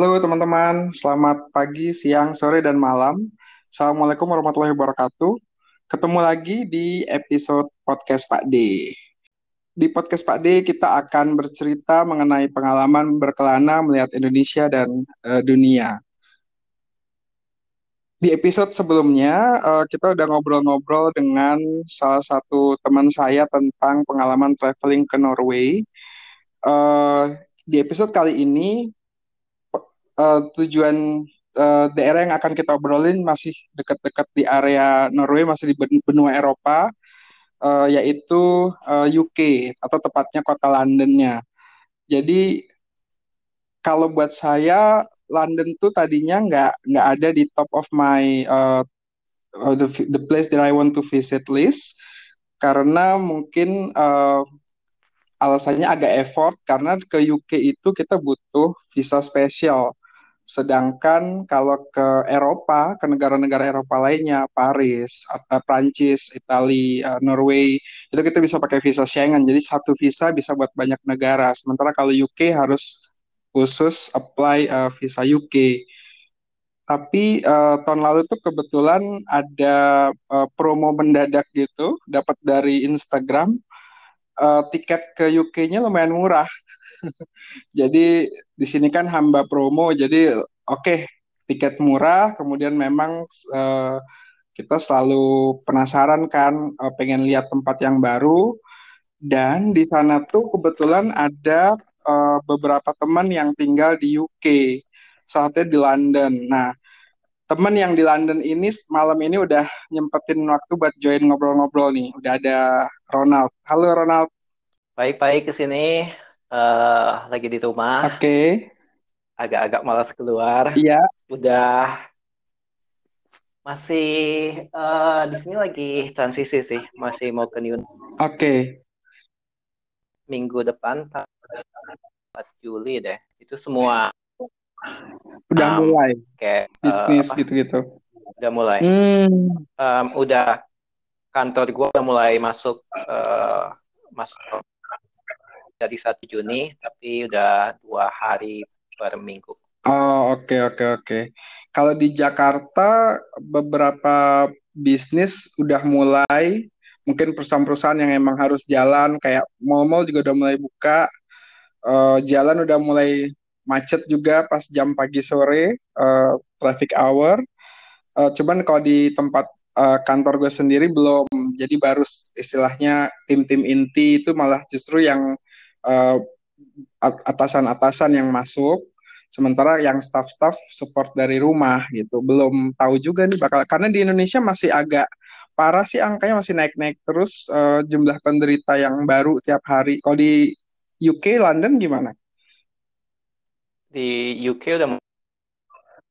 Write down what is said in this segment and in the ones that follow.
Halo teman-teman, selamat pagi, siang, sore, dan malam. Assalamualaikum warahmatullahi wabarakatuh. Ketemu lagi di episode podcast Pak D. Di podcast Pak D kita akan bercerita mengenai pengalaman berkelana melihat Indonesia dan uh, dunia. Di episode sebelumnya uh, kita udah ngobrol-ngobrol dengan salah satu teman saya tentang pengalaman traveling ke Norway. Uh, di episode kali ini uh, tujuan uh, daerah yang akan kita obrolin masih dekat-dekat di area Norway, masih di benua Eropa, uh, yaitu uh, UK atau tepatnya kota Londonnya. Jadi kalau buat saya London tuh tadinya nggak nggak ada di top of my uh, the the place that I want to visit list karena mungkin uh, alasannya agak effort karena ke UK itu kita butuh visa spesial Sedangkan kalau ke Eropa, ke negara-negara Eropa lainnya, Paris, Prancis, Italia, uh, Norway, itu kita bisa pakai visa Schengen. Jadi satu visa bisa buat banyak negara. Sementara kalau UK harus khusus apply uh, visa UK. Tapi uh, tahun lalu tuh kebetulan ada uh, promo mendadak gitu, dapat dari Instagram. Uh, tiket ke UK-nya lumayan murah. jadi di sini kan hamba promo, jadi oke okay, tiket murah, kemudian memang uh, kita selalu penasaran kan, uh, pengen lihat tempat yang baru, dan di sana tuh kebetulan ada uh, beberapa teman yang tinggal di UK, saatnya di London. Nah, teman yang di London ini malam ini udah nyempetin waktu buat join ngobrol-ngobrol nih. Udah ada Ronald. Halo Ronald. Baik-baik ke sini uh, lagi di rumah. Oke. Okay. Agak-agak malas keluar. Iya. Udah masih uh, di sini lagi transisi sih, masih mau ke New. Oke. Okay. Minggu depan 4 Juli deh. Itu semua udah um, mulai kayak bisnis uh, gitu-gitu. Udah mulai. Hmm. Um, udah kantor gue udah mulai masuk uh, masuk dari 1 Juni, tapi udah dua hari per minggu. Oh oke okay, oke okay, oke. Okay. Kalau di Jakarta beberapa bisnis udah mulai, mungkin perusahaan-perusahaan yang emang harus jalan, kayak mall-mall juga udah mulai buka, uh, jalan udah mulai macet juga pas jam pagi sore, uh, traffic hour. Uh, cuman kalau di tempat uh, kantor gue sendiri belum, jadi baru istilahnya tim-tim inti itu malah justru yang uh, atasan-atasan yang masuk sementara yang staff-staff support dari rumah gitu. Belum tahu juga nih bakal karena di Indonesia masih agak parah sih angkanya masih naik-naik terus uh, jumlah penderita yang baru tiap hari. Kalau di UK London gimana? Di UK udah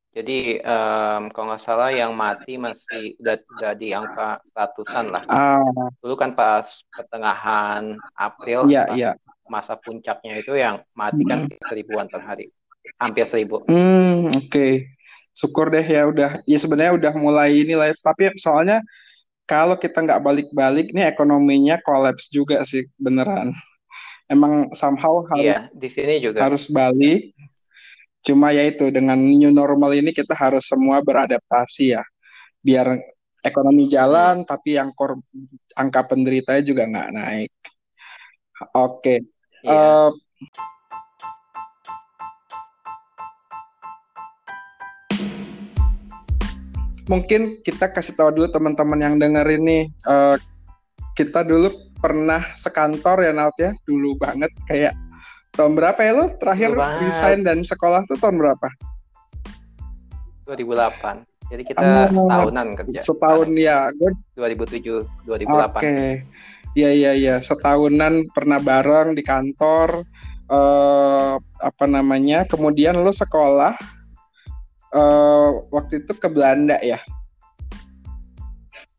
jadi um, kalau nggak salah yang mati masih udah, udah di angka ratusan lah. Uh, Dulu kan pas pertengahan April, yeah, yeah masa puncaknya itu yang mati kan hmm. seribuan per hari. Hampir seribu. Hmm oke. Okay. syukur deh ya udah ya sebenarnya udah mulai ini lah tapi soalnya kalau kita nggak balik-balik nih ekonominya kolaps juga sih beneran. Emang somehow harus iya, di sini juga. harus balik. Cuma ya itu dengan new normal ini kita harus semua beradaptasi ya. Biar ekonomi jalan tapi yang kor angka penderitanya juga nggak naik. Oke. okay. Iya. Uh, mungkin kita kasih tahu dulu teman-teman yang denger ini uh, kita dulu pernah sekantor ya Nalt ya? Dulu banget kayak tahun berapa ya lo terakhir resign dan sekolah tuh tahun berapa? 2008 jadi kita oh, setahunan kerja. setahun ya. Gue 2007 2008 oke. okay. Iya iya iya, setahunan pernah bareng di kantor uh, apa namanya. Kemudian lu sekolah uh, waktu itu ke Belanda ya?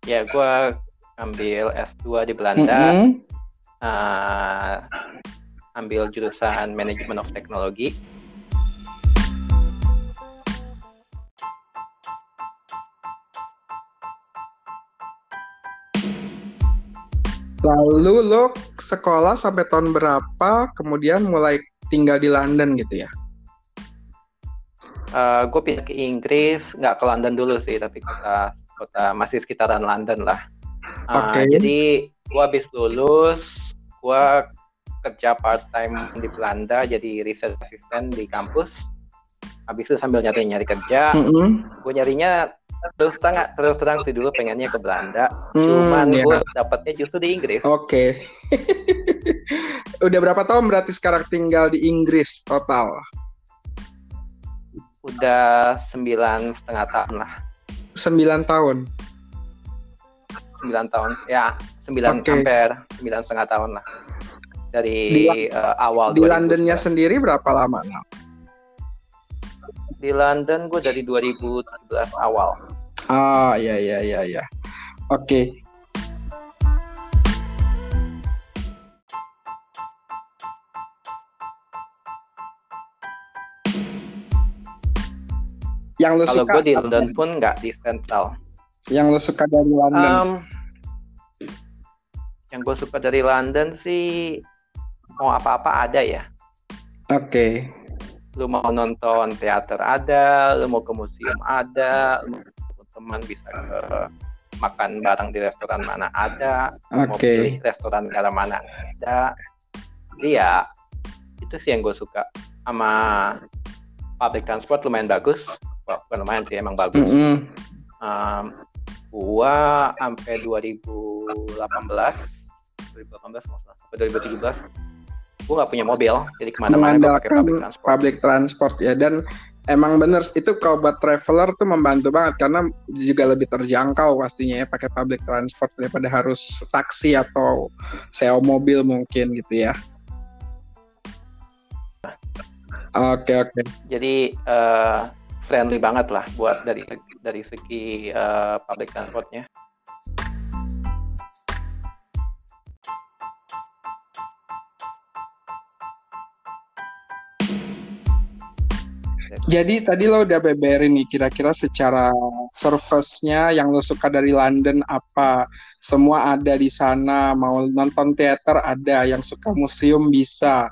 Ya, gue ambil S2 di Belanda. Mm -hmm. uh, ambil jurusan manajemen of teknologi. Lalu lo sekolah sampai tahun berapa, kemudian mulai tinggal di London gitu ya? uh, gue pindah ke Inggris nggak ke London dulu sih tapi kota kota masih sekitaran London lah uh, okay. jadi gue habis lulus gue kerja part time di Belanda jadi research assistant di kampus habis itu sambil nyari nyari kerja mm -hmm. gue nyarinya terus terang terus terang sih dulu pengennya ke Belanda mm, cuman yeah. gue dapetnya justru di Inggris oke okay. udah berapa tahun berarti sekarang tinggal di Inggris total udah sembilan setengah tahun lah sembilan tahun sembilan tahun ya sembilan okay. hampir sembilan setengah tahun lah dari di, uh, awal di Londonnya sendiri berapa lama nah? Di London gue dari 2017 awal ah ya ya ya ya oke okay. Yang lo Kalau gue di London pun nggak di Central. Yang lo suka dari London? Um, yang gue suka dari London sih mau apa-apa ada ya. Oke. Okay. Lu mau nonton teater ada, lu mau ke museum ada, lu mau teman bisa ke makan bareng di restoran mana ada, okay. mau pilih restoran negara mana ada. Jadi ya itu sih yang gue suka sama public transport lumayan bagus bukan lumayan sih emang bagus. Mm -hmm. um, gua sampai 2018 2018 sampai 2017 gua nggak punya mobil jadi ke mana-mana gua pakai public transport. public transport ya dan emang bener itu kalau buat traveler tuh membantu banget karena juga lebih terjangkau pastinya ya pakai public transport daripada harus taksi atau sewa mobil mungkin gitu ya. Oke okay, oke. Okay. Jadi uh, friendly banget lah buat dari dari segi uh, public transportnya. Jadi tadi lo udah beberin nih kira-kira secara service-nya yang lo suka dari London apa? Semua ada di sana, mau nonton teater ada, yang suka museum bisa,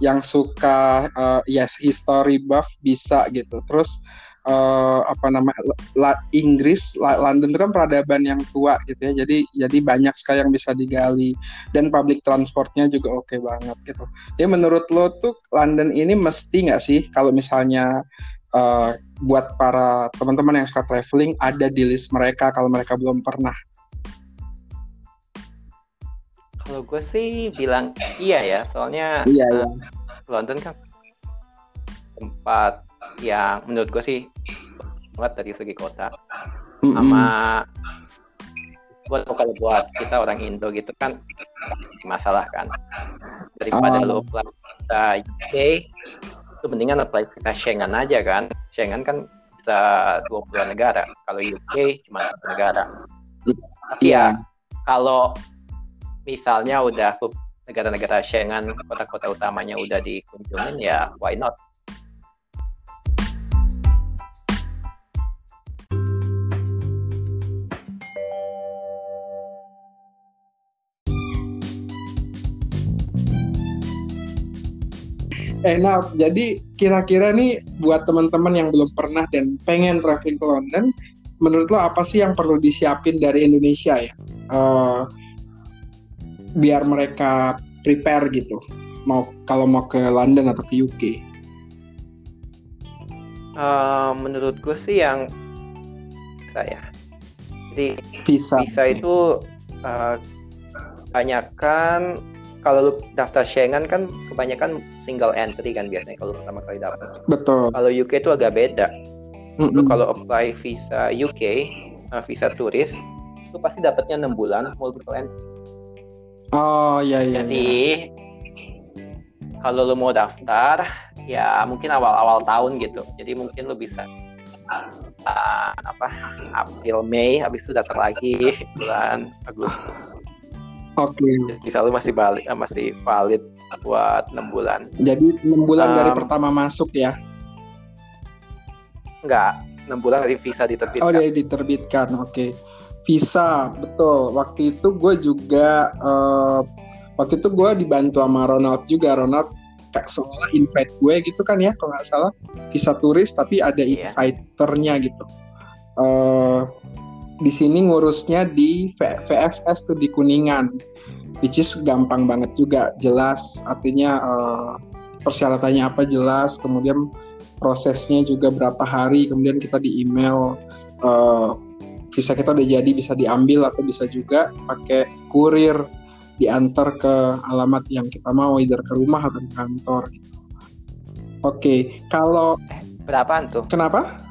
yang suka uh, yes history buff bisa gitu. Terus uh, apa nama la, Inggris la, London itu kan peradaban yang tua gitu ya. Jadi jadi banyak sekali yang bisa digali. Dan public transportnya juga oke okay banget gitu. Jadi menurut lo tuh London ini mesti nggak sih kalau misalnya uh, buat para teman-teman yang suka traveling ada di list mereka kalau mereka belum pernah? Kalau gue sih bilang iya ya. Soalnya iya, uh, iya. London kan tempat yang menurut gue sih banget dari segi kota mm-hmm. sama buat kalau buat kita orang Indo gitu kan masalah kan daripada oh. lo apply kita UK itu mendingan apply kita Schengen aja kan Schengen kan bisa 20 negara kalau UK cuma satu negara tapi yeah. ya kalau misalnya udah negara-negara Schengen kota-kota utamanya udah dikunjungin ya why not Eh, nah, jadi kira-kira nih buat teman-teman yang belum pernah dan pengen traveling ke London, menurut lo apa sih yang perlu disiapin dari Indonesia ya? Uh, biar mereka prepare gitu, mau kalau mau ke London atau ke UK? Uh, eh, menurut gue sih yang saya, jadi visa, visa itu uh, banyakkan kalau lu daftar Schengen kan kebanyakan single entry kan biasanya kalau pertama kali daftar. Betul. Kalau UK itu agak beda. Mm -hmm. Lu kalau apply visa UK, uh, visa turis, itu pasti dapatnya enam bulan multiple entry. Oh iya iya. Jadi iya. kalau lu mau daftar, ya mungkin awal-awal tahun gitu. Jadi mungkin lu bisa uh, apa April Mei, habis itu daftar lagi bulan Agustus. Oke. Okay. Visa lu masih balik, eh, masih valid buat enam bulan. Jadi enam bulan um, dari pertama masuk ya? Enggak, enam bulan dari visa diterbitkan. Oh, dari diterbitkan. Oke. Okay. Visa, betul. Waktu itu gue juga uh, waktu itu gue dibantu sama Ronald juga. Ronald kayak seolah invite gue gitu kan ya kalau nggak salah visa turis tapi ada yeah. inviternya gitu uh, di sini ngurusnya di VFS tuh di Kuningan which is gampang banget juga jelas artinya uh, persyaratannya apa jelas kemudian prosesnya juga berapa hari kemudian kita di email uh, visa kita udah jadi bisa diambil atau bisa juga pakai kurir diantar ke alamat yang kita mau, either ke rumah atau ke kantor. Gitu. Oke, okay. kalau eh, berapaan tuh? Kenapa?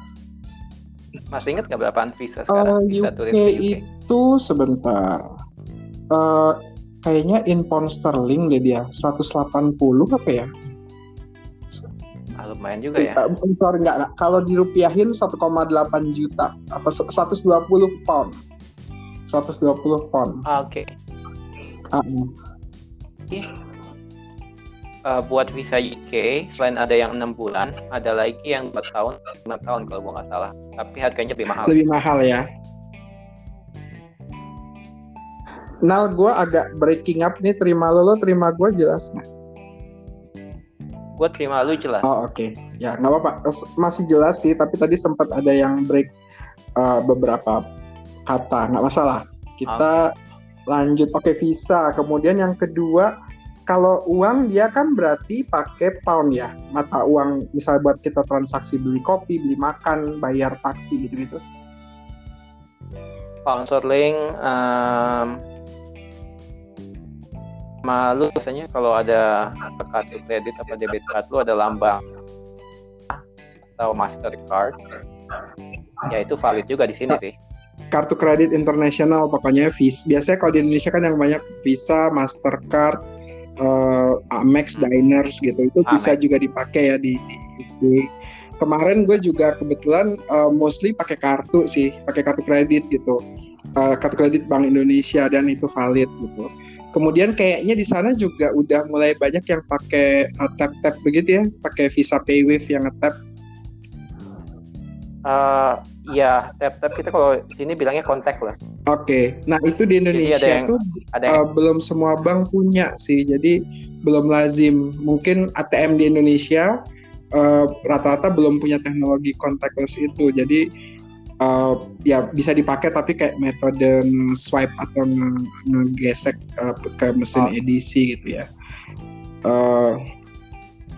Masih ingat nggak berapaan visa sekarang? Uh, visa UK, UK itu sebentar. Uh, kayaknya in pound sterling deh dia, 180 apa ya? Ah, lumayan juga ya. Uh, sorry enggak, enggak. Kalau dirupiahin 1,8 juta, apa 120 pound. 120 pound. Ah, Oke. Okay. Uh, uh, buat visa UK selain ada yang enam bulan, ada lagi yang empat tahun, lima tahun kalau nggak salah. Tapi harganya lebih mahal. Lebih mahal ya. Nah, gue agak breaking up nih. Terima lo, lo terima gue jelas nggak? Gue terima lu jelas. Oh oke, okay. ya nggak apa-apa. Masih jelas sih, tapi tadi sempat ada yang break uh, beberapa kata. Nggak masalah. Kita okay lanjut pakai visa kemudian yang kedua kalau uang dia kan berarti pakai pound ya. Mata uang misal buat kita transaksi beli kopi beli makan bayar taksi gitu gitu pound sterling um, malu biasanya kalau ada kartu kredit atau debit card lu ada lambang atau mastercard. Ya itu valid juga di sini sih. Kartu kredit internasional pokoknya Visa. Biasanya kalau di Indonesia kan yang banyak Visa, Mastercard, uh, Amex, Diners gitu. Itu Amex. bisa juga dipakai ya di, di, di kemarin gue juga kebetulan uh, mostly pakai kartu sih, pakai kartu kredit gitu. Uh, kartu kredit Bank Indonesia dan itu valid gitu. Kemudian kayaknya di sana juga udah mulai banyak yang pakai uh, tap tap begitu ya, pakai Visa PayWave yang ngetap. Uh, Iya, tap tap kita kalau sini bilangnya kontak lah. Oke, okay. nah itu di Indonesia yang, tuh ada yang... uh, belum semua bank punya sih, jadi belum lazim. Mungkin ATM di Indonesia uh, rata-rata belum punya teknologi contactless itu, jadi uh, ya bisa dipakai tapi kayak metode swipe atau ngegesek uh, ke mesin oh. edisi gitu ya. Uh,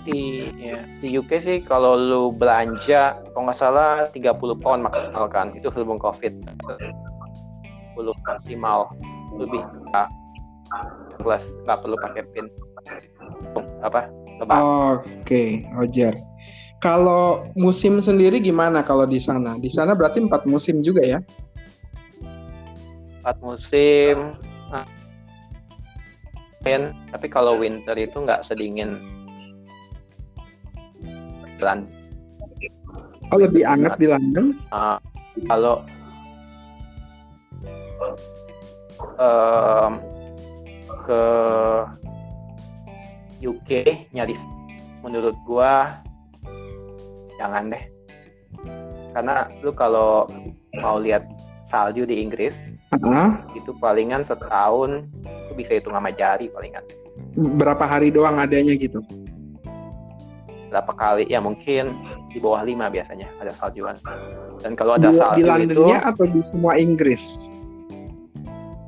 di ya, di UK sih kalau lu belanja kalau nggak salah 30 pound maksimal kan itu sebelum covid. 10 maksimal lebih. Plus nggak perlu pakai pin. Apa? Oke okay, Roger kalau musim sendiri gimana kalau di sana? Di sana berarti empat musim juga ya? Empat musim nah, tapi kalau winter itu nggak sedingin London. Oh lebih hangat di London? Uh, kalau um, ke UK nyaris menurut gua jangan deh karena lu kalau mau lihat salju di Inggris uh-huh. itu palingan setahun itu bisa hitung sama jari palingan berapa hari doang adanya gitu berapa kali? Ya mungkin di bawah lima biasanya ada saljuan. Dan kalau ada di, salju di Londonnya itu, atau di semua Inggris?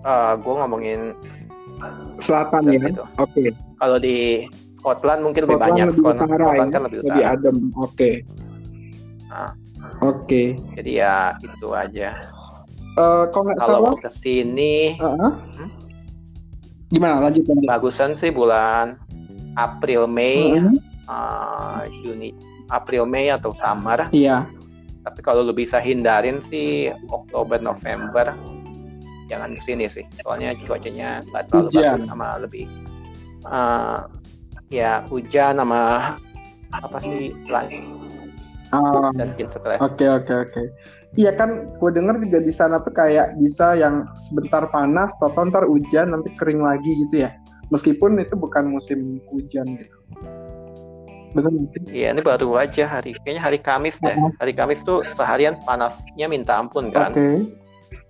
Uh, gue ngomongin selatan ya? oke. Okay. kalau di Scotland mungkin lebih banyak. lebih utara, Scotland ya? kan lebih, lebih adem. Oke. Okay. nah, oke. Okay. jadi ya itu aja. Uh, kalau kalau ke sini uh -huh. hmm? gimana? Lanjut, lanjut. Bagusan sih bulan April Mei uh -huh uh, Juni April Mei atau summer iya tapi kalau lu bisa hindarin sih Oktober November jangan di sini sih soalnya cuacanya nggak terlalu hujan. bagus sama lebih uh, ya hujan sama apa sih dan bikin stres oke okay, oke okay, oke okay. Iya kan, gue denger juga di sana tuh kayak bisa yang sebentar panas, total ntar hujan, nanti kering lagi gitu ya. Meskipun itu bukan musim hujan gitu. Iya, ini baru aja hari kayaknya hari Kamis deh. Hari Kamis tuh seharian panasnya minta ampun kan. Okay.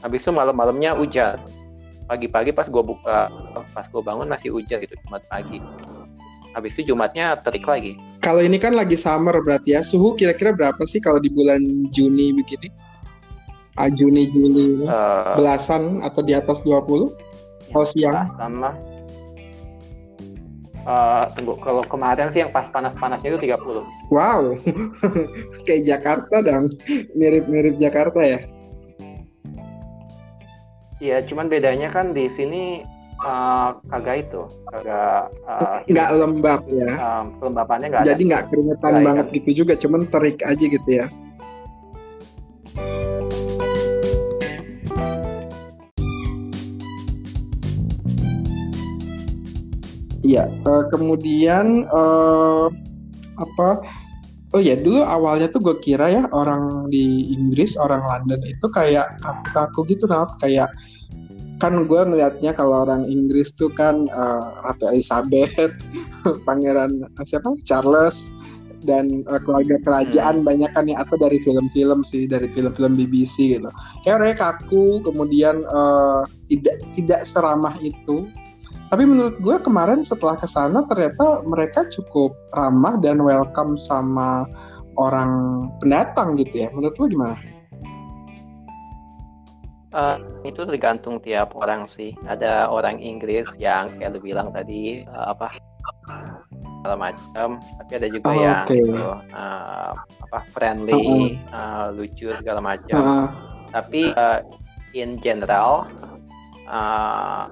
Habis itu malam-malamnya hujan. Pagi-pagi pas gue buka, pas gue bangun masih hujan gitu, cuma pagi. habis itu Jumatnya terik lagi. Kalau ini kan lagi summer berarti ya. Suhu kira-kira berapa sih kalau di bulan Juni begini? Ah, Juni Juli uh, belasan atau di atas 20? Kalau siang? Belasan lah. Uh, tunggu kalau kemarin sih yang pas panas-panasnya itu 30. Wow. Kayak Jakarta dong. Mirip-mirip Jakarta ya. Iya, cuman bedanya kan di sini uh, kagak itu, kagak uh, nggak lembab ya. Uh, kelembapannya nggak Jadi nggak keringetan banget kan. gitu juga, cuman terik aja gitu ya. Iya, uh, kemudian uh, apa Oh ya, dulu awalnya tuh gue kira ya orang di Inggris, orang London itu kayak kaku-kaku gitu, nah kayak kan gue ngelihatnya kalau orang Inggris tuh kan uh, Ratu Elizabeth, Pangeran siapa Charles dan uh, keluarga kerajaan hmm. banyak kan ya atau dari film-film sih dari film-film BBC gitu. Kayak mereka kaku, kemudian uh, tidak tidak seramah itu tapi menurut gue kemarin setelah ke sana ternyata mereka cukup ramah dan welcome sama orang pendatang gitu ya. Menurut lo gimana? Uh, itu tergantung tiap orang sih. Ada orang Inggris yang kayak lu bilang tadi uh, apa segala macam, tapi ada juga oh, yang okay. itu uh, apa friendly, uh -uh. Uh, lucu segala macam. Uh -uh. Tapi uh, in general uh,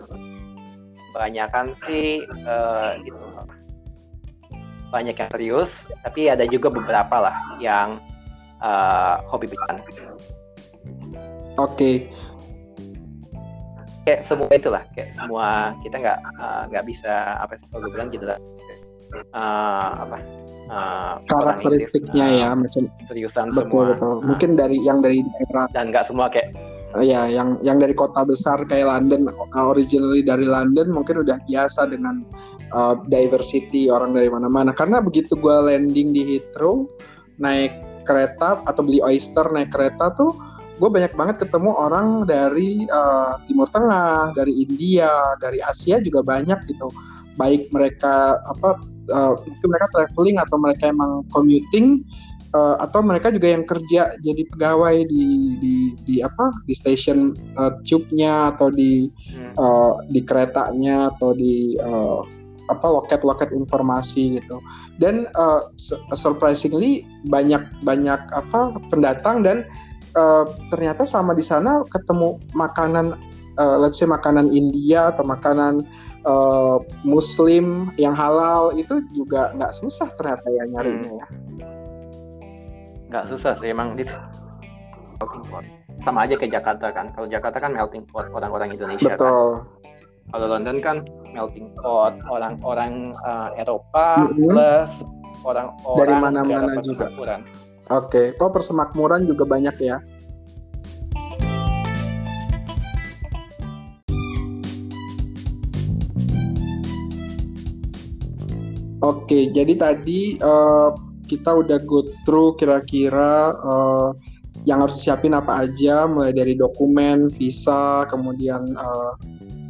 kebanyakan sih uh, itu banyak yang serius tapi ada juga beberapa lah yang uh, hobi bercanda oke okay. kayak semua itulah kayak semua kita nggak eh, nggak uh, bisa apa sih kalau gue bilang gitu lah uh, apa uh, karakteristiknya uh, ya macam seriusan betul, semua betul. mungkin dari yang dari daerah dan nggak semua kayak ya yang yang dari kota besar kayak London originally dari London mungkin udah biasa dengan uh, diversity orang dari mana-mana. Karena begitu gue landing di Heathrow naik kereta atau beli oyster naik kereta tuh gue banyak banget ketemu orang dari uh, Timur Tengah dari India dari Asia juga banyak gitu. Baik mereka apa uh, itu mereka traveling atau mereka emang commuting uh, atau mereka juga yang kerja jadi pegawai di di di apa di stasiun uh, tube-nya atau di hmm. uh, di keretanya atau di uh, apa loket-loket informasi gitu dan uh, surprisingly banyak banyak apa pendatang dan uh, ternyata sama di sana ketemu makanan uh, let's say makanan India atau makanan uh, Muslim yang halal itu juga nggak susah ternyata ya nyarinya hmm. ya nggak susah sih emang di melting pot sama aja kayak Jakarta kan kalau Jakarta kan melting pot orang-orang Indonesia kan. Betul. kan kalau London kan melting pot orang-orang uh, Eropa mm -hmm. plus orang-orang dari mana-mana juga oke okay. kok persemakmuran juga banyak ya Oke, jadi tadi uh, kita udah go through kira-kira uh, yang harus siapin apa aja mulai dari dokumen, visa, kemudian uh,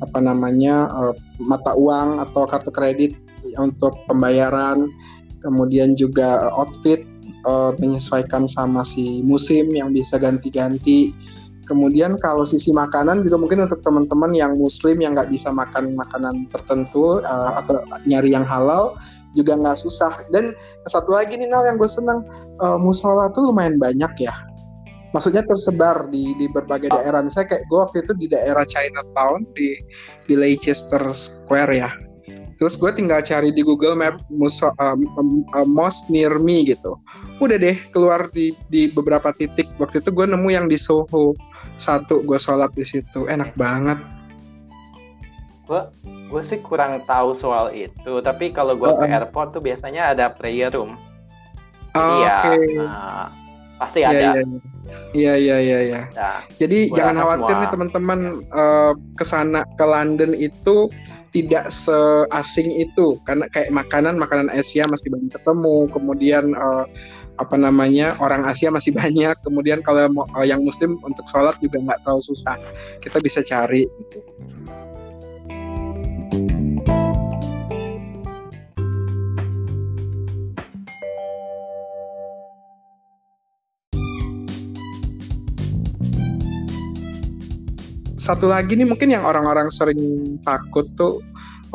apa namanya uh, mata uang atau kartu kredit untuk pembayaran, kemudian juga outfit uh, menyesuaikan sama si musim yang bisa ganti-ganti. Kemudian kalau sisi makanan juga mungkin untuk teman-teman yang muslim yang nggak bisa makan makanan tertentu uh, atau nyari yang halal juga nggak susah. Dan satu lagi nih Nal yang gue seneng uh, musola tuh lumayan banyak ya. Maksudnya tersebar di di berbagai daerah. Misalnya kayak gue waktu itu di daerah Chinatown di di Leicester Square ya. Terus gue tinggal cari di Google Map muso, uh, uh, mosque near me gitu. Udah deh keluar di di beberapa titik. Waktu itu gue nemu yang di Soho. Satu gue sholat di situ. Enak banget gue gue sih kurang tahu soal itu tapi kalau gue uh, ke airport tuh biasanya ada prayer room. Jadi ya okay. uh, pasti yeah, ada. iya iya. Iya iya ya. nah, jadi jangan khawatir semua, nih teman-teman ya. uh, ke sana ke London itu tidak seasing itu. Karena kayak makanan makanan Asia masih banyak ketemu. Kemudian uh, apa namanya orang Asia masih banyak. Kemudian kalau uh, yang Muslim untuk sholat juga nggak terlalu susah. Kita bisa cari. gitu. Satu lagi nih mungkin yang orang-orang sering takut tuh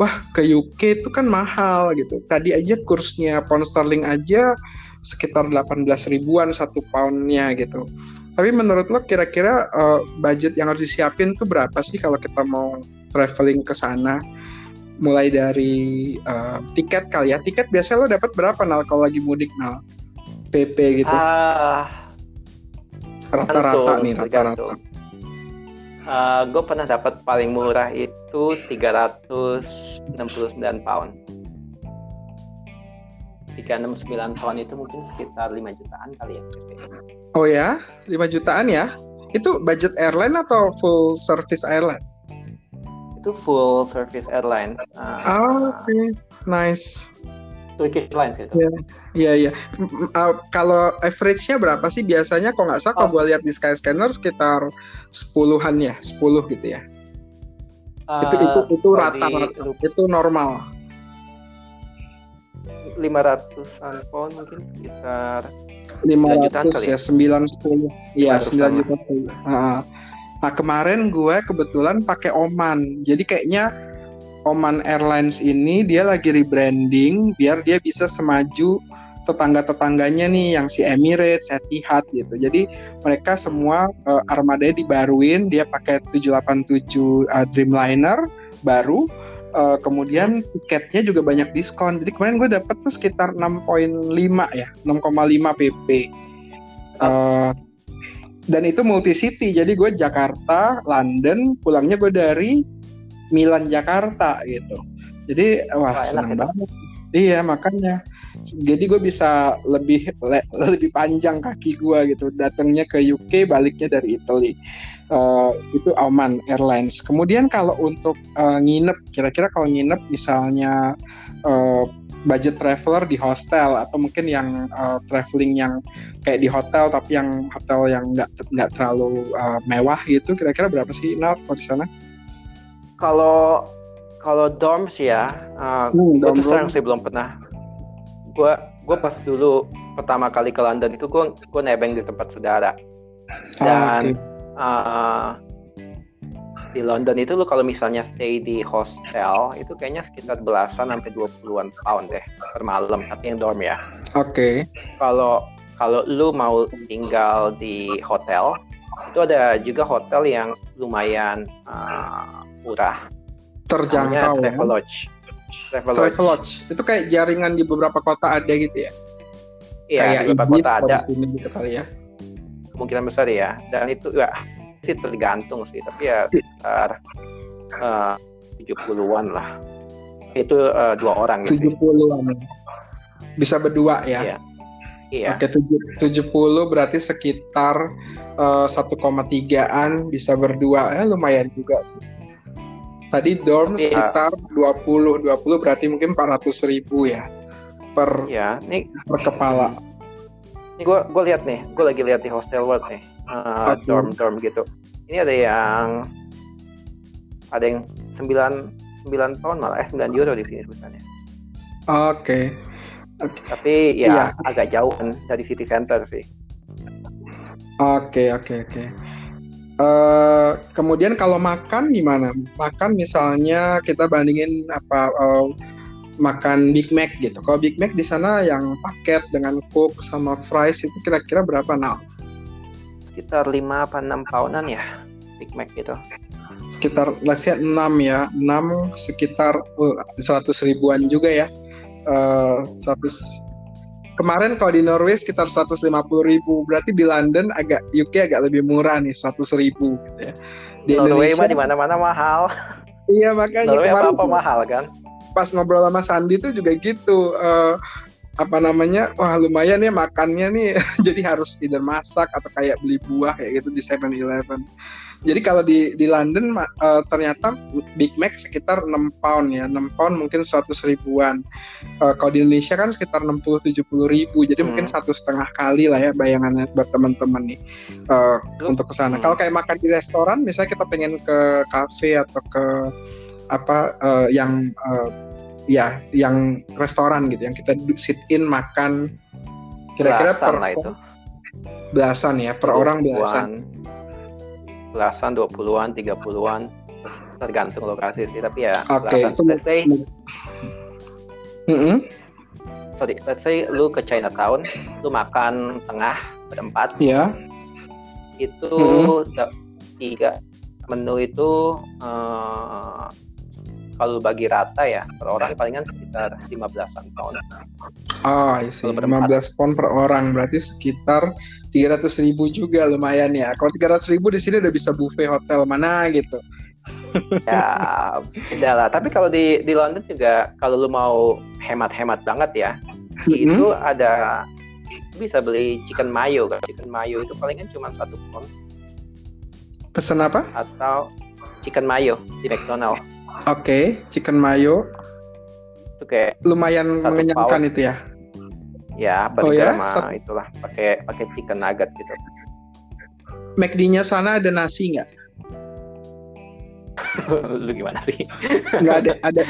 wah ke UK itu kan mahal gitu. Tadi aja kursnya pound sterling aja sekitar 18 ribuan satu poundnya gitu. Tapi menurut lo kira-kira uh, budget yang harus disiapin tuh berapa sih kalau kita mau traveling ke sana? Mulai dari uh, tiket kali ya. Tiket biasa lo dapat berapa nal kalau lagi mudik nal? PP gitu. Uh, rata-rata nih rata-rata. Uh, gue pernah dapat paling murah itu 369 pound. 369 pound itu mungkin sekitar 5 jutaan kali ya. Oh ya, 5 jutaan ya? Itu budget airline atau full service airline? Itu full service airline. Uh, oh, oke, okay. nice. Turkish Airlines gitu. Iya, iya. iya. Uh, kalau average-nya berapa sih biasanya? Kok nggak salah, oh. kalau gue lihat di Skyscanner sekitar sepuluhan ya, sepuluh gitu ya. Uh, itu itu itu rata-rata, itu normal. 500-an pound mungkin sekitar 500 ya, 9 10. Iya, 9 juta. Nah, nah, kemarin gue kebetulan pakai Oman. Jadi kayaknya Oman Airlines ini dia lagi rebranding biar dia bisa semaju tetangga-tetangganya nih yang si Emirates, Etihad gitu. Jadi mereka semua uh, armadanya dibaruin, dia pakai 787 uh, Dreamliner baru. Uh, kemudian tiketnya juga banyak diskon. Jadi kemarin gue dapet tuh sekitar 6.5 ya, 6,5 pp. Uh, dan itu multi city. Jadi gue Jakarta, London, pulangnya gue dari Milan Jakarta gitu. Jadi wah, wah senang banget. Iya makanya. Jadi gue bisa lebih le, lebih panjang kaki gue gitu. Datangnya ke UK, baliknya dari Italy. Uh, itu Oman Airlines. Kemudian kalau untuk uh, nginep, kira-kira kalau nginep misalnya uh, budget traveler di hostel atau mungkin yang uh, traveling yang kayak di hotel tapi yang hotel yang nggak nggak terlalu uh, mewah gitu kira-kira berapa sih Nal kalau di sana? Kalau kalau dorms ya, uh, hmm, gue terus terang sih belum pernah. Gue gue pas dulu pertama kali ke London itu gue gue nebeng di tempat saudara. Ah, Dan ah, okay. uh, di London itu lo kalau misalnya stay di hostel itu kayaknya sekitar belasan sampai dua puluhan pound deh per malam tapi yang dorm ya. Oke. Okay. Kalau kalau lu mau tinggal di hotel itu ada juga hotel yang lumayan uh, murah. Terjangkau. Ya? Travelodge. Travelodge. Travelodge. Itu kayak jaringan di beberapa kota ada gitu ya? Iya, kayak di beberapa kota ada. Sini gitu kali ya. Kemungkinan besar ya. Dan itu ya sih tergantung sih, tapi ya sekitar uh, 70-an lah. Itu uh, dua orang gitu. 70-an. Bisa berdua ya? Iya. Iya. Oke, 70 berarti sekitar uh, 1,3an bisa berdua. Eh lumayan juga sih. Tadi dorm Tapi, sekitar uh, 20 20 berarti mungkin 400 ribu ya per ya, ini, per kepala. Ini gue gue lihat nih, gue lagi lihat di hostel world nih, uh, dorm dorm gitu. Ini ada yang ada yang 9 9 tahun malah eh 9 euro di sini sebenarnya. Oke. Okay. Okay. Tapi ya iya. agak jauh dari city center sih. Oke okay, oke okay, oke. Okay. Uh, kemudian kalau makan gimana? Makan misalnya kita bandingin apa uh, makan Big Mac gitu. Kalau Big Mac di sana yang paket dengan Coke sama fries itu kira-kira berapa nah? Sekitar 5 apa 6 poundan ya Big Mac itu. Sekitar let's say 6 ya. 6 sekitar uh, 100 ribuan juga ya. Uh, 100 kemarin kalau di Norway sekitar 150 ribu. Berarti di London agak UK agak lebih murah nih 100 ribu gitu ya. Di Norway mah di mana-mana mahal. Iya makanya Norway apa apa mahal kan? pas ngobrol sama Sandi tuh juga gitu uh, apa namanya wah lumayan ya makannya nih. Jadi harus tidak masak atau kayak beli buah kayak gitu di 7-Eleven jadi kalau di di London uh, ternyata Big Mac sekitar 6 pound ya, 6 pound mungkin 100 ribuan. Uh, kalau di Indonesia kan sekitar 60-70 ribu, jadi hmm. mungkin satu setengah kali lah ya bayangannya buat teman-teman nih uh, untuk ke sana. Hmm. Kalau kayak makan di restoran, misalnya kita pengen ke kafe atau ke apa uh, yang uh, ya yang restoran gitu, yang kita sit in makan kira-kira per itu. belasan ya per orang belasan belasan, dua puluhan, tiga puluhan, tergantung lokasi sih. Tapi ya, okay. belasan. Let's say, mm -hmm. sorry, let's say lu ke Chinatown, lu makan tengah berempat. Iya. Yeah. Itu mm -hmm. tiga menu itu uh, kalau bagi rata ya per orang palingan sekitar 15-an pound. Oh, isi 15 pound per orang berarti sekitar 300 ribu juga lumayan ya. Kalau 300 ribu di sini udah bisa buffet hotel mana gitu. ya, udah lah. Tapi kalau di di London juga kalau lu mau hemat-hemat banget ya, mm-hmm. itu ada bisa beli chicken mayo kan. Chicken mayo itu palingan cuma satu pound. Pesen apa? Atau chicken mayo di McDonald. Oke, okay, chicken mayo. Itu kayak lumayan mengenyangkan pound. itu ya. Ya, burger oh, ya? sama itulah pakai pakai chicken nugget gitu. McD-nya sana ada nasi nggak? Lu gimana sih? Nggak ada, ada.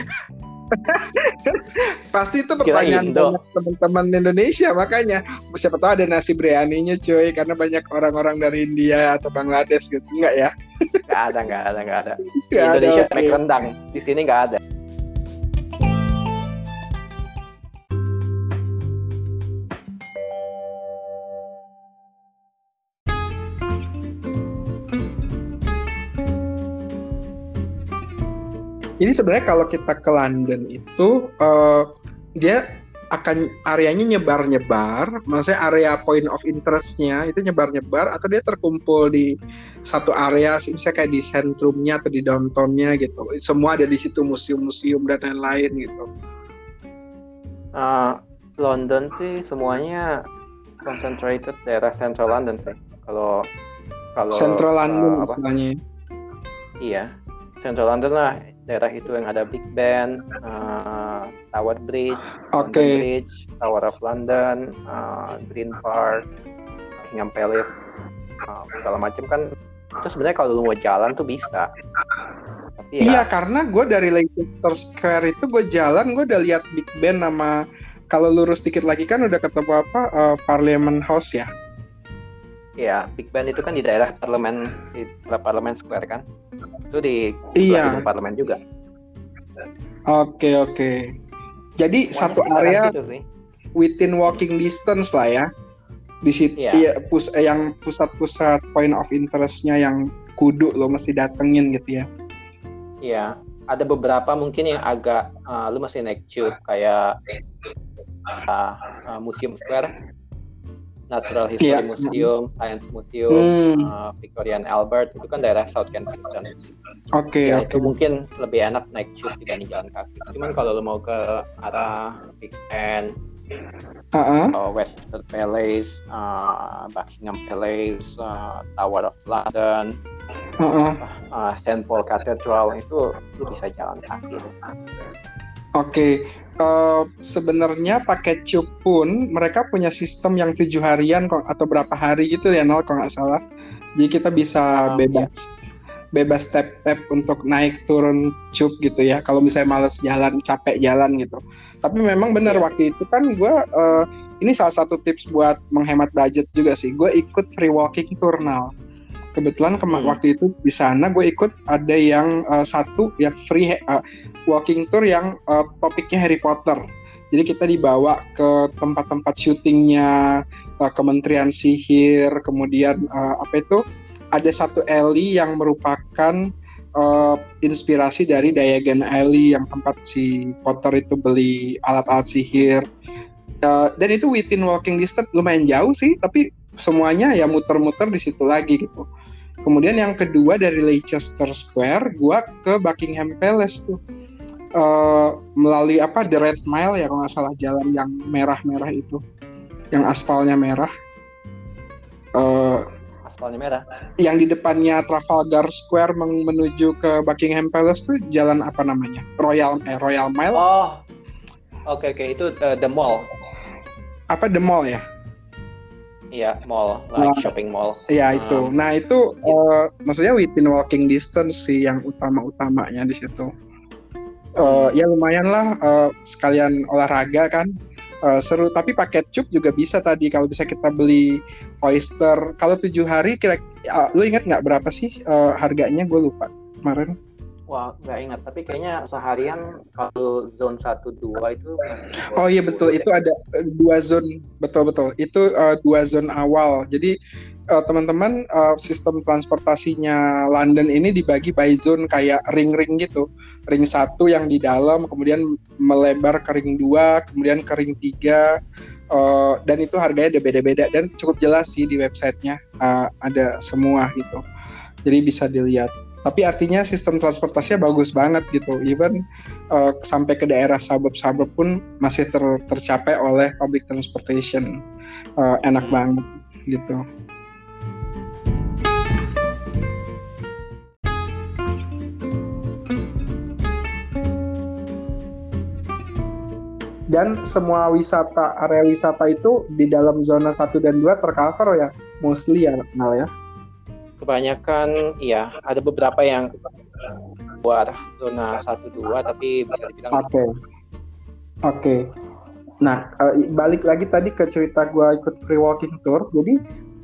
Pasti itu pertanyaan banyak teman-teman Indonesia makanya siapa tahu ada nasi biryaninya cuy karena banyak orang-orang dari India atau Bangladesh gitu enggak ya? Nggak ada, nggak ada, nggak ada. Gak Indonesia ada, okay. rendang, di sini nggak ada. Ini sebenarnya kalau kita ke London itu uh, dia akan areanya nyebar-nyebar, maksudnya area point of interestnya itu nyebar-nyebar atau dia terkumpul di satu area, misalnya kayak di sentrumnya atau di downtownnya gitu. Semua ada di situ museum-museum dan lain-lain gitu. Uh, London sih semuanya concentrated daerah Central London sih. Kalau kalau Central London uh, misalnya. Iya, Central London lah daerah itu yang ada Big Ben, uh, Tower Bridge, okay. Bridge, Tower of London, uh, Green Park, Buckingham Palace, uh, segala macam kan. Itu sebenarnya kalau lu mau jalan tuh bisa. Tapi ya, iya, karena gue dari Leicester Square itu gue jalan, gue udah lihat Big Ben sama kalau lurus dikit lagi kan udah ketemu apa uh, Parliament House ya. Iya, Big Ben itu kan di daerah parlemen di Parlemen Square kan itu di iya. parlemen juga. Oke oke. Jadi Semuanya satu area gitu within walking distance lah ya. Di situ iya. ya, pus eh, yang pusat-pusat point of interestnya yang kudu lo mesti datengin gitu ya. Iya. Ada beberapa mungkin yang agak uh, lu masih naik tube kayak uh, uh, Museum Square Natural History yeah. Museum, Science Museum, hmm. uh, Victorian Albert itu kan daerah South Kensington. Oke. Okay, ya, okay. Itu mungkin lebih enak naik tube dibanding jalan kaki. Cuman kalau lo mau ke arah Big Ben, uh-uh. uh, Westminster Palace, uh, Buckingham Palace, uh, Tower of London, uh-uh. uh, Saint Paul Cathedral itu lo bisa jalan kaki. Oke. Okay uh, sebenarnya pakai cup pun mereka punya sistem yang tujuh harian kok atau berapa hari gitu ya nol kalau nggak salah. Jadi kita bisa oh, bebas ya. bebas step step untuk naik turun cup gitu ya. Kalau misalnya males jalan, capek jalan gitu. Tapi memang benar ya. waktu itu kan gue uh, ini salah satu tips buat menghemat budget juga sih. Gue ikut free walking turnal kebetulan ke hmm. waktu itu di sana gue ikut ada yang uh, satu yang free uh, walking tour yang uh, topiknya Harry Potter. Jadi kita dibawa ke tempat-tempat syutingnya uh, Kementerian Sihir, kemudian uh, apa itu ada satu alley yang merupakan uh, inspirasi dari Diagon Alley yang tempat si Potter itu beli alat-alat sihir. Uh, dan itu within walking distance lumayan jauh sih, tapi semuanya ya muter-muter di situ lagi gitu. Kemudian yang kedua dari Leicester Square, gua ke Buckingham Palace tuh. Uh, melalui apa The Red Mile ya kalau nggak salah jalan yang merah-merah itu, yang aspalnya merah. Uh, aspalnya merah. Yang di depannya Trafalgar Square menuju ke Buckingham Palace tuh jalan apa namanya? Royal eh Royal Mile. Oh, oke okay, oke okay. itu uh, the mall. Apa the mall ya? Iya, mall, like nah, shopping mall. Iya itu. Um, nah itu uh, maksudnya within walking distance sih yang utama-utamanya di situ. Uh, ya lumayan lah uh, sekalian olahraga kan. uh, seru tapi paket cup juga bisa tadi kalau bisa kita beli oyster kalau tujuh hari kira uh, lu ingat nggak berapa sih uh, harganya gue lupa kemarin Wah, nggak ingat. Tapi kayaknya seharian kalau zone satu dua itu. Oh iya betul, itu ada dua zone, betul betul. Itu uh, dua zone awal. Jadi uh, teman-teman uh, sistem transportasinya London ini dibagi by zone kayak ring-ring gitu. Ring satu yang di dalam, kemudian melebar ke ring dua, kemudian ke ring tiga. Uh, dan itu harganya ada beda-beda dan cukup jelas sih di websitenya uh, ada semua gitu. Jadi bisa dilihat tapi artinya sistem transportasinya bagus banget gitu. Even uh, sampai ke daerah suburb-suburb pun masih ter tercapai oleh public transportation. Uh, enak banget gitu. Dan semua wisata area wisata itu di dalam zona 1 dan 2 tercover ya mostly ya Nal ya kebanyakan iya ada beberapa yang buat zona satu dua tapi bisa dibilang oke okay. oke okay. nah uh, balik lagi tadi ke cerita gue ikut free walking tour jadi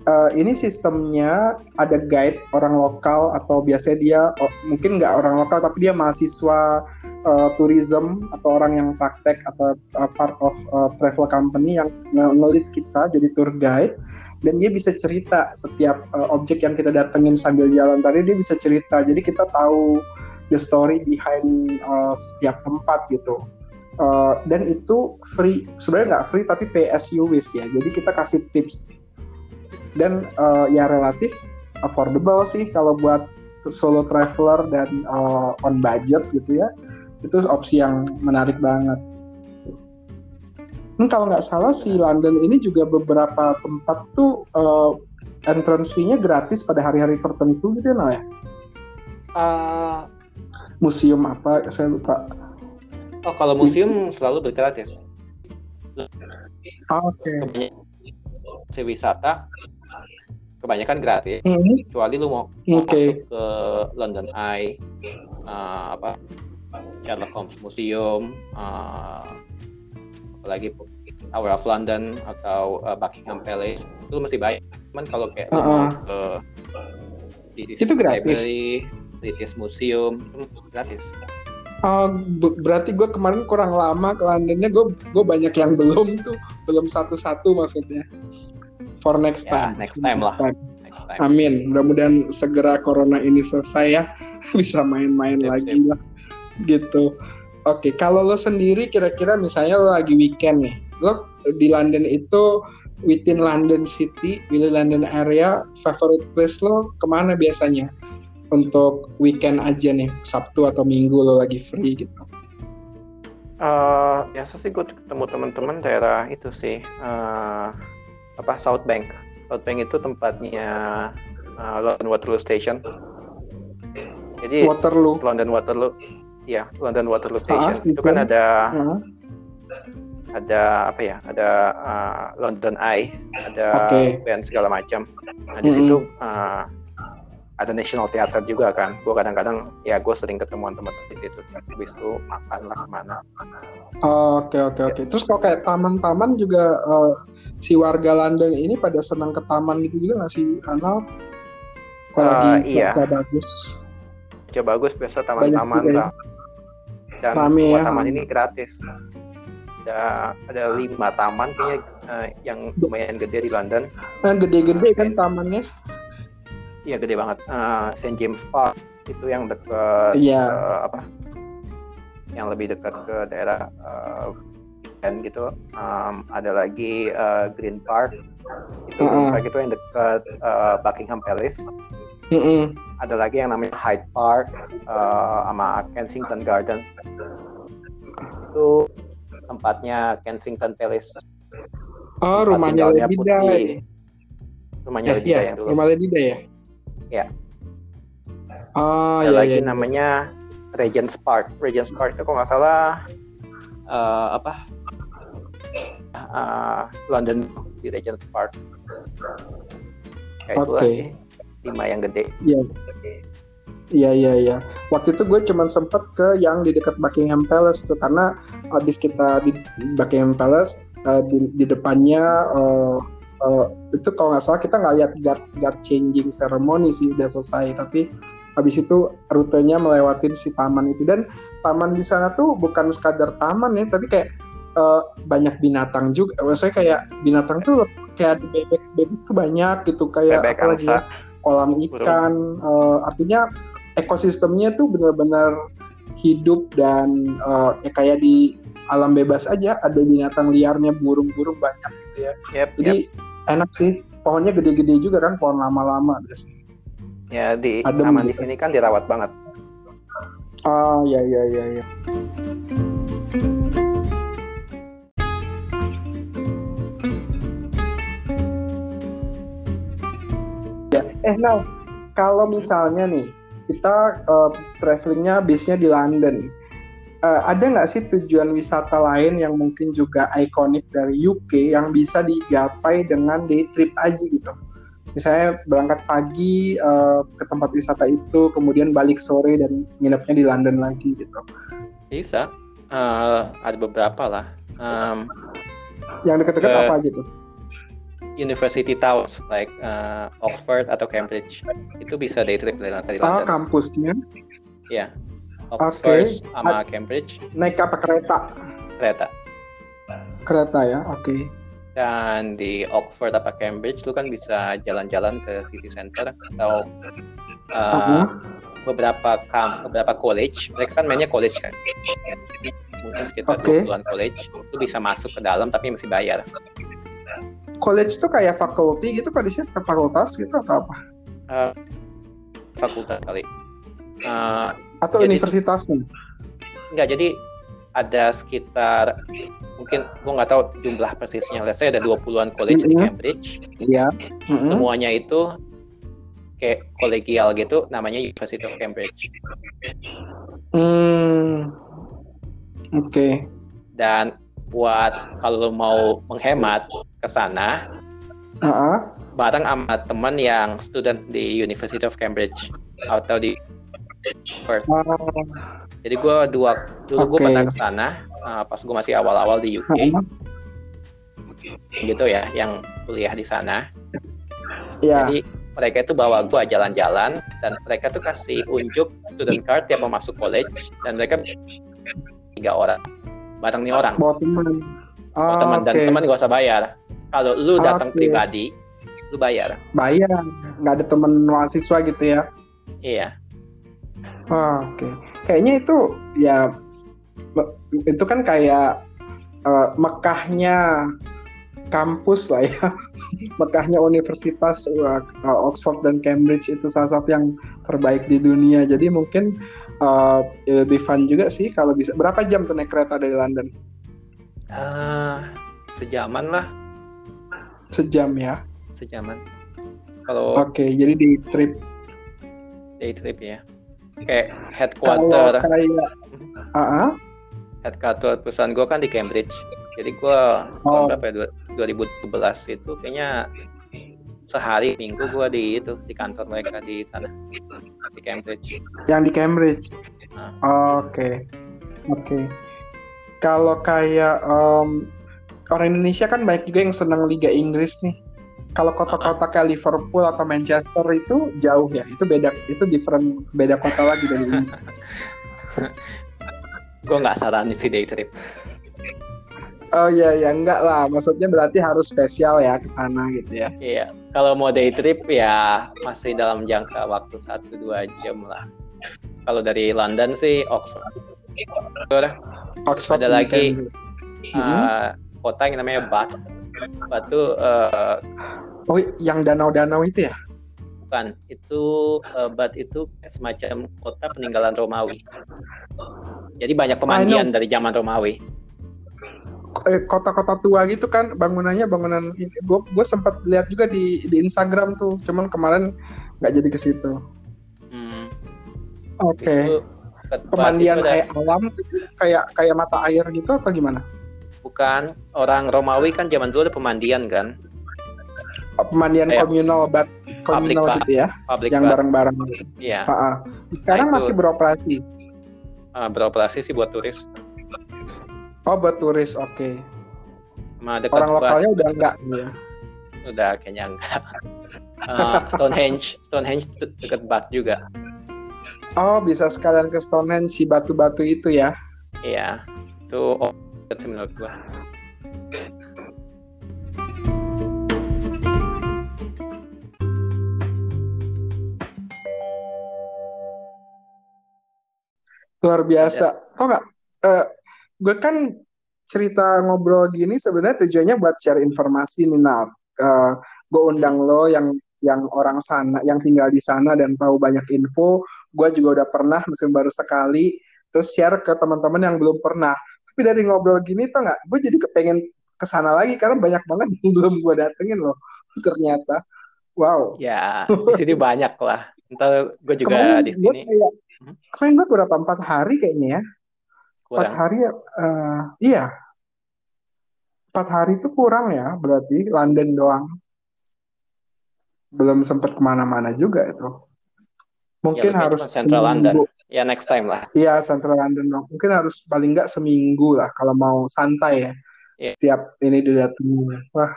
uh, ini sistemnya ada guide orang lokal atau biasanya dia oh, mungkin nggak orang lokal tapi dia mahasiswa uh, tourism atau orang yang praktek atau uh, part of uh, travel company yang ngelit kita jadi tour guide. Dan dia bisa cerita setiap uh, objek yang kita datengin sambil jalan tadi dia bisa cerita. Jadi kita tahu the story behind uh, setiap tempat gitu. Uh, dan itu free sebenarnya nggak free tapi wish ya. Jadi kita kasih tips dan uh, ya relatif affordable sih kalau buat solo traveler dan uh, on budget gitu ya itu opsi yang menarik banget Hmm, kalau nggak salah si London ini juga beberapa tempat tuh uh, entrance fee-nya gratis pada hari-hari tertentu gitu ya, ya? Uh, museum apa? Saya lupa. Oh, kalau museum selalu bergratis. Oh, Oke. Okay. Si wisata kebanyakan gratis, mm -hmm. kecuali lu mau okay. masuk ke London Eye, uh, apa Sherlock Holmes Museum, uh, apalagi Tower of London atau uh, Buckingham Palace itu masih baik cuman kalau kayak uh -uh. ke British itu gratis Library, British Museum itu gratis Uh, berarti gue kemarin kurang lama ke Londonnya gue gue banyak yang belum tuh belum satu-satu maksudnya for next ya, time. next time lah. Next time. Amin. Mudah-mudahan segera corona ini selesai ya. Bisa main-main lagi lah. Gitu. Oke, kalau lo sendiri kira-kira misalnya lo lagi weekend nih, lo di London itu within London City, within London area, favorite place lo ke mana biasanya? Untuk weekend aja nih, Sabtu atau Minggu lo lagi free gitu? Uh, biasa sih gue ketemu teman-teman daerah itu sih. Uh, apa South Bank. South Bank itu tempatnya uh, London Waterloo Station. Jadi Waterloo. London Waterloo ya London Waterloo Station ah, itu kan ada uh. ada apa ya ada uh, London Eye ada okay. band segala macam nah di mm -hmm. situ uh, ada National Theatre juga kan gue kadang-kadang ya gue sering ketemuan teman di situ habis itu makan lah ke mana oke oke oke terus kalau kayak taman-taman juga uh, si warga London ini pada senang ke taman gitu juga nggak sih Anal? Kalau uh, lagi iya. bagus. Coba bagus biasa taman-taman lah dan Rame, semua ya. taman ini gratis. Ada ada lima taman kayaknya uh, yang lumayan gede di London. Nah, gede-gede kan tamannya? Iya gede banget. Uh, Saint James Park itu yang dekat yeah. uh, apa? Yang lebih dekat ke daerah uh, dan gitu. Um, ada lagi uh, Green Park. Itu uh -uh. itu yang dekat uh, Buckingham Palace. Mm -hmm. ada lagi yang namanya Hyde Park uh, sama Kensington Gardens. Itu tempatnya Kensington Palace. Oh rumahnya Lady Di. rumahnya ya, Lady ya, yang dulu. Rumah ya? Ya oh, ada ya, lagi ya. namanya Regent's Park. Regent's Park itu kok nggak salah uh, apa uh, London di Regent's Park kayak Oke. Okay lima yang gede. Iya. Iya iya iya. Waktu itu gue cuma sempet ke yang di dekat Buckingham Palace tuh karena habis kita di Buckingham Palace uh, di, di depannya uh, uh, itu kalau nggak salah kita nggak lihat guard guard changing ceremony sih udah selesai tapi habis itu rutenya melewati si taman itu dan taman di sana tuh bukan sekadar taman ya tapi kayak uh, banyak binatang juga. Saya kayak binatang tuh kayak bebek bebek tuh banyak gitu. Kayak bebek apalagi ya, kolam ikan uh, artinya ekosistemnya tuh benar-benar hidup dan uh, ya kayak di alam bebas aja ada binatang liarnya burung-burung banyak gitu ya. Yep, jadi yep. enak sih. Pohonnya gede-gede juga kan pohon lama-lama biasanya. Ya di Adem taman di sini kan dirawat banget. Ah ya ya ya ya eh now kalau misalnya nih kita uh, travelingnya bisnya di London uh, ada nggak sih tujuan wisata lain yang mungkin juga ikonik dari UK yang bisa digapai dengan day trip aja gitu? Misalnya berangkat pagi uh, ke tempat wisata itu, kemudian balik sore dan nginepnya di London lagi gitu. Bisa, uh, ada beberapa lah. Um, yang dekat-dekat uh, apa aja tuh? University towns like uh, Oxford atau Cambridge itu bisa day trip dari, dari ah, London. Ah, kampusnya? Ya, Oxford okay. sama Cambridge. Naik apa kereta? Kereta. Kereta ya, oke. Okay. Dan di Oxford apa Cambridge lu kan bisa jalan-jalan ke city center atau uh, uh-huh. beberapa kamp, beberapa college. Mereka kan mainnya college kan. Mungkin sekitar okay. 20 college. Lu bisa masuk ke dalam tapi masih bayar. College itu kayak faculty gitu, sini fakultas gitu atau apa? Uh, fakultas kali. Uh, atau jadi, universitasnya? Enggak, jadi ada sekitar mungkin gue nggak tahu jumlah persisnya. Let's say ada 20-an college mm -hmm. di Cambridge. Iya. Mm -hmm. Semuanya itu kayak kolegial gitu namanya University of Cambridge. Hmm. Oke. Okay. Dan buat kalau mau menghemat ke sana, uh -uh. bareng sama teman yang student di University of Cambridge atau di Oh. Jadi gue dua dulu okay. gue pernah ke sana uh, pas gue masih awal-awal di UK. Uh -huh. Gitu ya, yang kuliah di sana. Yeah. Jadi mereka itu bawa gue jalan-jalan dan mereka tuh kasih unjuk student card tiap mau masuk college dan mereka tiga orang bareng nih orang. Bawa teman. Oh, teman okay. dan teman gak usah bayar. Kalau lu datang okay. pribadi, lu bayar. Bayar, nggak ada teman mahasiswa gitu ya? Iya. Oh, Oke, okay. kayaknya itu ya itu kan kayak uh, Mekahnya kampus lah ya, Mekahnya universitas uh, Oxford dan Cambridge itu salah satu yang terbaik di dunia. Jadi mungkin uh, lebih fun juga sih kalau bisa. Berapa jam tuh naik kereta dari London? Uh, sejaman lah. Sejam ya? Sejaman. Kalau. Oke, okay, jadi di trip. Day trip ya kayak headquarter kayak uh -huh. headquarter perusahaan gue kan di Cambridge jadi gue oh. tahun berapa ya 2012 itu kayaknya sehari minggu gue di itu di kantor mereka di sana di Cambridge yang di Cambridge nah. oke oke okay. kalau kayak um, orang Indonesia kan banyak juga yang senang Liga Inggris nih. Kalau kota-kota kayak Liverpool atau Manchester itu jauh ya. Itu beda itu different beda kota lagi dari ini. Gue nggak saranin sih day trip. Oh iya ya enggak lah, maksudnya berarti harus spesial ya ke sana gitu ya. Iya, kalau mau day trip ya masih dalam jangka waktu satu dua jam lah. Kalau dari London sih Oxford. Oxford ada lagi uh, kota yang namanya Bath. Batu uh, oh yang danau-danau itu ya? Bukan itu uh, Bat itu semacam kota peninggalan Romawi. Jadi banyak pemandian dari zaman Romawi. Eh, kota-kota tua gitu kan bangunannya bangunan gue gue sempat lihat juga di di Instagram tuh cuman kemarin nggak jadi ke situ. Hmm. oke. Okay. pemandian air alam kayak kayak mata air gitu atau gimana Bukan. Orang Romawi kan zaman dulu ada pemandian kan? Pemandian Kayak komunal bat komunal gitu ya. Public yang bareng-bareng. Iya. Sekarang nah, masih beroperasi. Uh, beroperasi sih buat turis. Oh, buat turis. Oke. Okay. Orang lokalnya udah enggak. Ya. Udah kayaknya enggak. Uh, Stonehenge, Stonehenge dekat Bath juga. Oh, bisa sekalian ke Stonehenge si batu-batu itu ya? Iya, itu oh, menurut gua. Luar biasa. Ya. Oh nggak? Uh, gue kan cerita ngobrol gini sebenarnya tujuannya buat share informasi nih, Nat. Uh, gue undang lo yang yang orang sana, yang tinggal di sana dan tahu banyak info. Gue juga udah pernah, meskipun baru sekali, terus share ke teman-teman yang belum pernah. Tapi dari ngobrol gini tuh nggak, gue jadi kepengen ke sana lagi karena banyak banget yang belum gue datengin loh ternyata. Wow. Ya, di sini banyak lah. Entar gue juga Kemarin di sini. Kayak, Hmm? Kemarin gue berapa empat hari kayaknya ya. Empat hari ya, uh, iya. Empat hari itu kurang ya, berarti London doang. Belum sempat ke mana-mana juga itu. Mungkin ya, harus Central London. Ya next time lah. Iya Central London dong. Mungkin harus paling nggak seminggu lah kalau mau santai ya. Yeah. Tiap ini didatengin. Wah,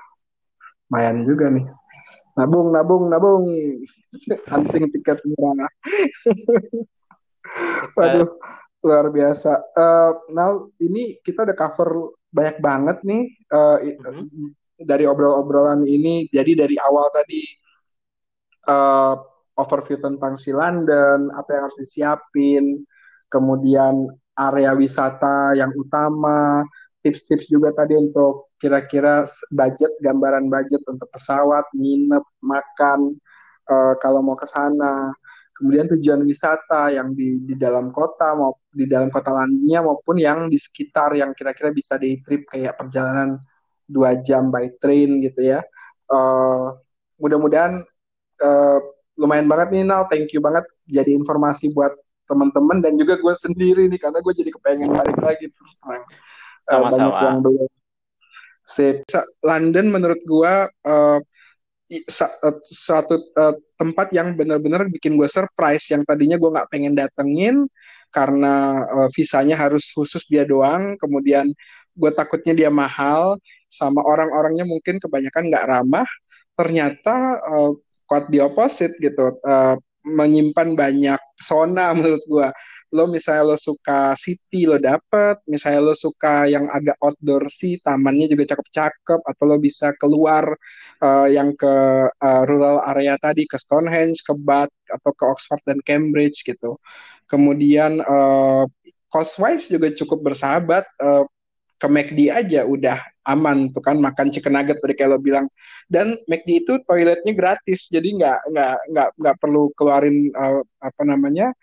lumayan juga nih. Nabung, nabung, nabung. Hunting tiket murah. Waduh, luar biasa. Uh, now ini kita udah cover banyak banget nih uh, mm-hmm. dari obrol-obrolan ini. Jadi dari awal tadi uh, overview tentang si London, apa yang harus disiapin, kemudian area wisata yang utama, tips-tips juga tadi untuk kira-kira budget, gambaran budget untuk pesawat, nginep, makan, uh, kalau mau ke sana kemudian tujuan wisata yang di di dalam kota mau di dalam kota lainnya maupun yang di sekitar yang kira-kira bisa di trip kayak perjalanan dua jam by train gitu ya. Uh, mudah-mudahan uh, lumayan banget nih Nal, thank you banget jadi informasi buat teman-teman dan juga gue sendiri nih karena gue jadi kepengen balik lagi terus terang. Uh, banyak yang belum. Sip. London menurut gue uh, suatu uh, tempat yang benar-benar bikin gue surprise yang tadinya gue nggak pengen datengin karena uh, visanya harus khusus dia doang kemudian gue takutnya dia mahal sama orang-orangnya mungkin kebanyakan nggak ramah ternyata uh, quite the opposite gitu. Uh, menyimpan banyak pesona menurut gue lo misalnya lo suka city lo dapet. Misalnya lo suka yang agak outdoor sih tamannya juga cakep-cakep. Atau lo bisa keluar uh, yang ke uh, rural area tadi ke Stonehenge ke Bath atau ke Oxford dan Cambridge gitu. Kemudian uh, cost wise juga cukup bersahabat. Uh, ke McD aja udah aman tuh kan makan chicken nugget tadi kayak lo bilang dan McD itu toiletnya gratis jadi nggak nggak nggak nggak perlu keluarin uh, apa namanya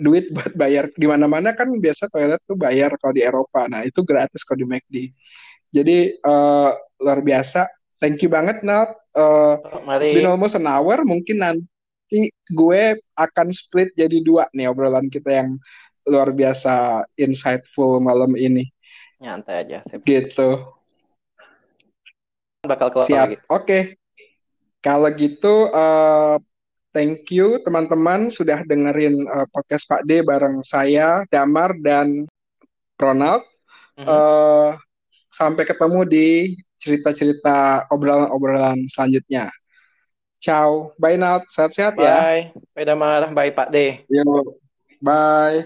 duit buat bayar di mana-mana kan biasa toilet tuh bayar kalau di Eropa. Nah, itu gratis kalau di McD. Jadi uh, luar biasa. Thank you banget Nat. Uh, Mari. It's been almost an hour. Mungkin nanti gue akan split jadi dua nih obrolan kita yang luar biasa insightful malam ini. Nyantai aja. Gitu. Bakal keluar Siap. Oke. Okay. Kalau gitu uh, Thank you teman-teman sudah dengerin uh, podcast Pak D bareng saya, Damar dan Ronald. Mm -hmm. uh, sampai ketemu di cerita-cerita obrolan-obrolan selanjutnya. Ciao, bye Nat, sehat-sehat ya. Bye, bye Damar, bye Pak D. Yo, bye.